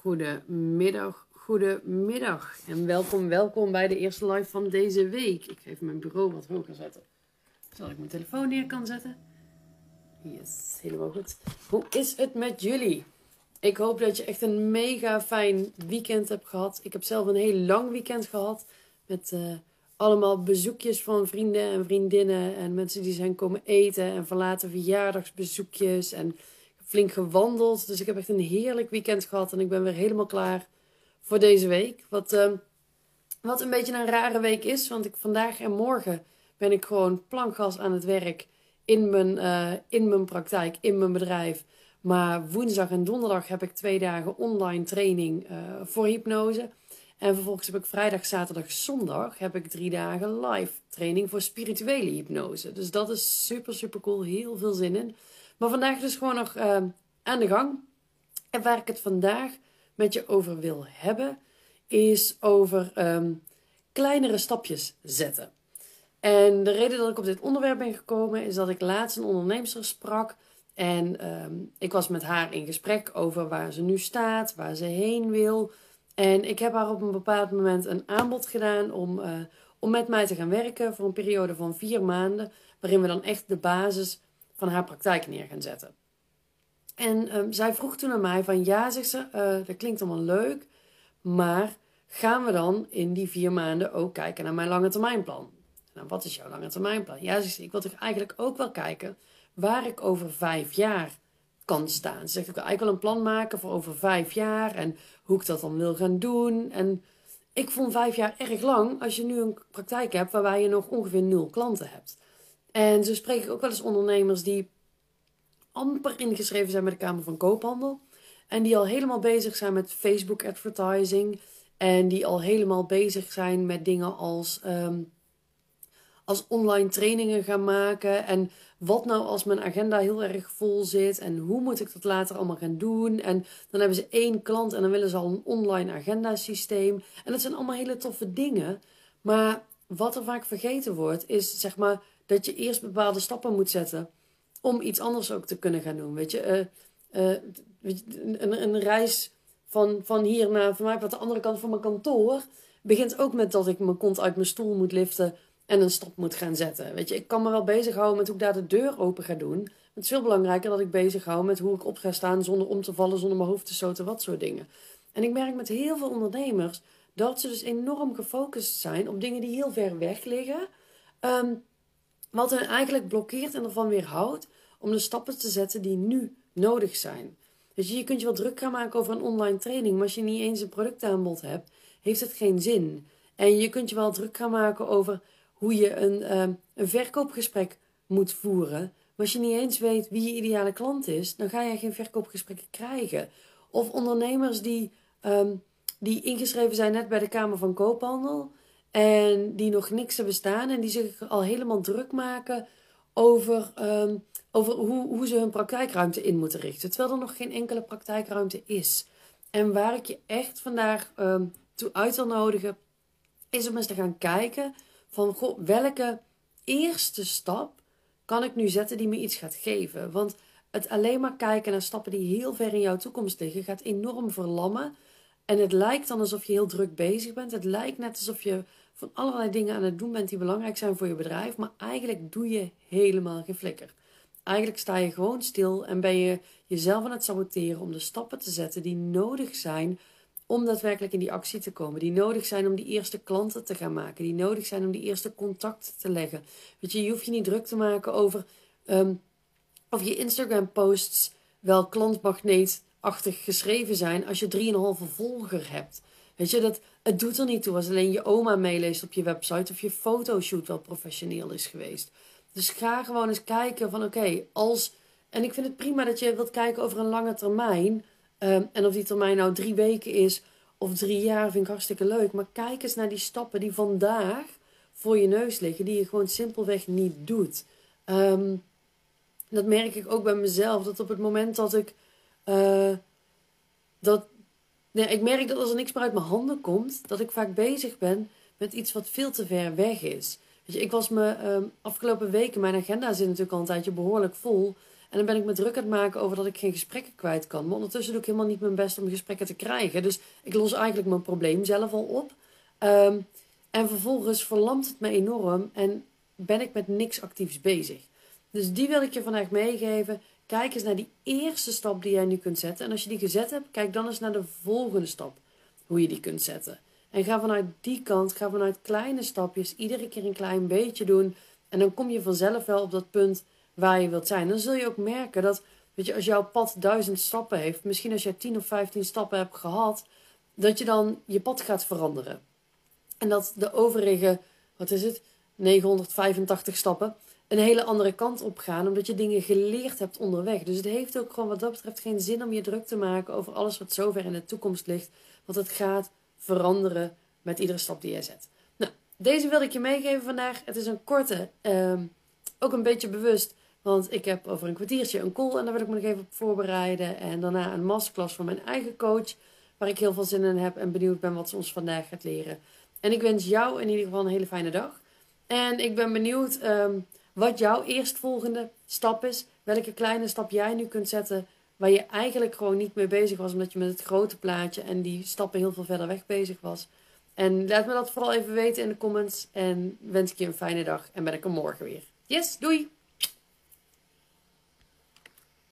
Goedemiddag, goedemiddag. En welkom, welkom bij de eerste live van deze week. Ik ga even mijn bureau wat hoger zetten. Zodat ik mijn telefoon neer kan zetten. Yes, helemaal goed. Hoe is het met jullie? Ik hoop dat je echt een mega fijn weekend hebt gehad. Ik heb zelf een heel lang weekend gehad. Met uh, allemaal bezoekjes van vrienden en vriendinnen. En mensen die zijn komen eten. En verlaten verjaardagsbezoekjes. En flink gewandeld. Dus ik heb echt een heerlijk weekend gehad. En ik ben weer helemaal klaar voor deze week. Wat, uh, wat een beetje een rare week is. Want ik vandaag en morgen ben ik gewoon plankgas aan het werk. In mijn, uh, in mijn praktijk, in mijn bedrijf. Maar woensdag en donderdag heb ik twee dagen online training uh, voor hypnose. En vervolgens heb ik vrijdag, zaterdag, zondag heb ik drie dagen live training voor spirituele hypnose. Dus dat is super, super cool. Heel veel zin in. Maar vandaag dus gewoon nog uh, aan de gang. En waar ik het vandaag met je over wil hebben, is over um, kleinere stapjes zetten. En de reden dat ik op dit onderwerp ben gekomen, is dat ik laatst een onderneemster sprak. En um, ik was met haar in gesprek over waar ze nu staat, waar ze heen wil. En ik heb haar op een bepaald moment een aanbod gedaan om, uh, om met mij te gaan werken voor een periode van vier maanden. Waarin we dan echt de basis van haar praktijk neer gaan zetten. En um, zij vroeg toen aan mij van ja, zegt ze, uh, dat klinkt allemaal leuk, maar gaan we dan in die vier maanden ook kijken naar mijn lange termijnplan? Nou, wat is jouw lange termijnplan? Ja, zegt ze, ik wil toch eigenlijk ook wel kijken waar ik over vijf jaar kan staan. Ze zegt, ik wil eigenlijk wel een plan maken voor over vijf jaar en hoe ik dat dan wil gaan doen. En ik vond vijf jaar erg lang als je nu een praktijk hebt waarbij je nog ongeveer nul klanten hebt. En zo spreek ik ook wel eens ondernemers die amper ingeschreven zijn bij de Kamer van Koophandel. En die al helemaal bezig zijn met Facebook advertising. En die al helemaal bezig zijn met dingen als, um, als online trainingen gaan maken. En wat nou als mijn agenda heel erg vol zit. En hoe moet ik dat later allemaal gaan doen. En dan hebben ze één klant en dan willen ze al een online agenda systeem. En dat zijn allemaal hele toffe dingen. Maar wat er vaak vergeten wordt is zeg maar dat je eerst bepaalde stappen moet zetten om iets anders ook te kunnen gaan doen. Weet je, uh, uh, een, een reis van, van hier naar van mij de andere kant van mijn kantoor begint ook met dat ik mijn kont uit mijn stoel moet liften en een stap moet gaan zetten. Weet je, ik kan me wel bezighouden met hoe ik daar de deur open ga doen. Het is veel belangrijker dat ik bezig hou met hoe ik op ga staan zonder om te vallen, zonder mijn hoofd te stoten, wat soort dingen. En ik merk met heel veel ondernemers dat ze dus enorm gefocust zijn op dingen die heel ver weg liggen. Um, wat hen eigenlijk blokkeert en ervan weerhoudt om de stappen te zetten die nu nodig zijn. Dus je kunt je wel druk gaan maken over een online training, maar als je niet eens een productaanbod hebt, heeft het geen zin. En je kunt je wel druk gaan maken over hoe je een, um, een verkoopgesprek moet voeren. Maar als je niet eens weet wie je ideale klant is, dan ga je geen verkoopgesprekken krijgen. Of ondernemers die, um, die ingeschreven zijn net bij de Kamer van Koophandel. En die nog niks hebben staan en die zich al helemaal druk maken over, um, over hoe, hoe ze hun praktijkruimte in moeten richten. Terwijl er nog geen enkele praktijkruimte is. En waar ik je echt vandaag um, toe uit wil nodigen, is om eens te gaan kijken van goh, welke eerste stap kan ik nu zetten die me iets gaat geven. Want het alleen maar kijken naar stappen die heel ver in jouw toekomst liggen, gaat enorm verlammen. En het lijkt dan alsof je heel druk bezig bent. Het lijkt net alsof je van allerlei dingen aan het doen bent die belangrijk zijn voor je bedrijf, maar eigenlijk doe je helemaal geen flikker. Eigenlijk sta je gewoon stil en ben je jezelf aan het saboteren om de stappen te zetten die nodig zijn om daadwerkelijk in die actie te komen. Die nodig zijn om die eerste klanten te gaan maken. Die nodig zijn om die eerste contacten te leggen. Weet je, je hoeft je niet druk te maken over um, of je Instagram posts wel klantmagneetachtig geschreven zijn als je 3,5 volger hebt. Weet je, dat, het doet er niet toe als alleen je oma meeleest op je website of je fotoshoot wel professioneel is geweest. Dus ga gewoon eens kijken van oké, als... En ik vind het prima dat je wilt kijken over een lange termijn. Um, en of die termijn nou drie weken is of drie jaar, vind ik hartstikke leuk. Maar kijk eens naar die stappen die vandaag voor je neus liggen, die je gewoon simpelweg niet doet. Um, dat merk ik ook bij mezelf, dat op het moment dat ik... Uh, dat, Nee, ik merk dat als er niks meer uit mijn handen komt, dat ik vaak bezig ben met iets wat veel te ver weg is. Weet je, ik was me um, afgelopen weken, mijn agenda zit natuurlijk al een tijdje behoorlijk vol. En dan ben ik me druk aan het maken over dat ik geen gesprekken kwijt kan. Maar ondertussen doe ik helemaal niet mijn best om gesprekken te krijgen. Dus ik los eigenlijk mijn probleem zelf al op. Ehm, en vervolgens verlamt het me enorm en ben ik met niks actiefs bezig. Dus die wil ik je vandaag meegeven. Kijk eens naar die eerste stap die jij nu kunt zetten. En als je die gezet hebt, kijk dan eens naar de volgende stap. Hoe je die kunt zetten. En ga vanuit die kant, ga vanuit kleine stapjes, iedere keer een klein beetje doen. En dan kom je vanzelf wel op dat punt waar je wilt zijn. Dan zul je ook merken dat, weet je, als jouw pad duizend stappen heeft, misschien als je 10 of 15 stappen hebt gehad, dat je dan je pad gaat veranderen. En dat de overige, wat is het, 985 stappen, een hele andere kant op gaan, omdat je dingen geleerd hebt onderweg. Dus het heeft ook gewoon wat dat betreft geen zin om je druk te maken over alles wat zover in de toekomst ligt, want het gaat veranderen met iedere stap die jij zet. Nou, deze wilde ik je meegeven vandaag. Het is een korte, ehm, ook een beetje bewust, want ik heb over een kwartiertje een call en daar wil ik me nog even op voorbereiden. En daarna een masterclass van mijn eigen coach, waar ik heel veel zin in heb en benieuwd ben wat ze ons vandaag gaat leren. En ik wens jou in ieder geval een hele fijne dag. En ik ben benieuwd ehm, wat jouw eerstvolgende stap is. Welke kleine stap jij nu kunt zetten waar je eigenlijk gewoon niet mee bezig was, omdat je met het grote plaatje en die stappen heel veel verder weg bezig was. En laat me dat vooral even weten in de comments. En wens ik je een fijne dag en ben ik er morgen weer. Yes, doei!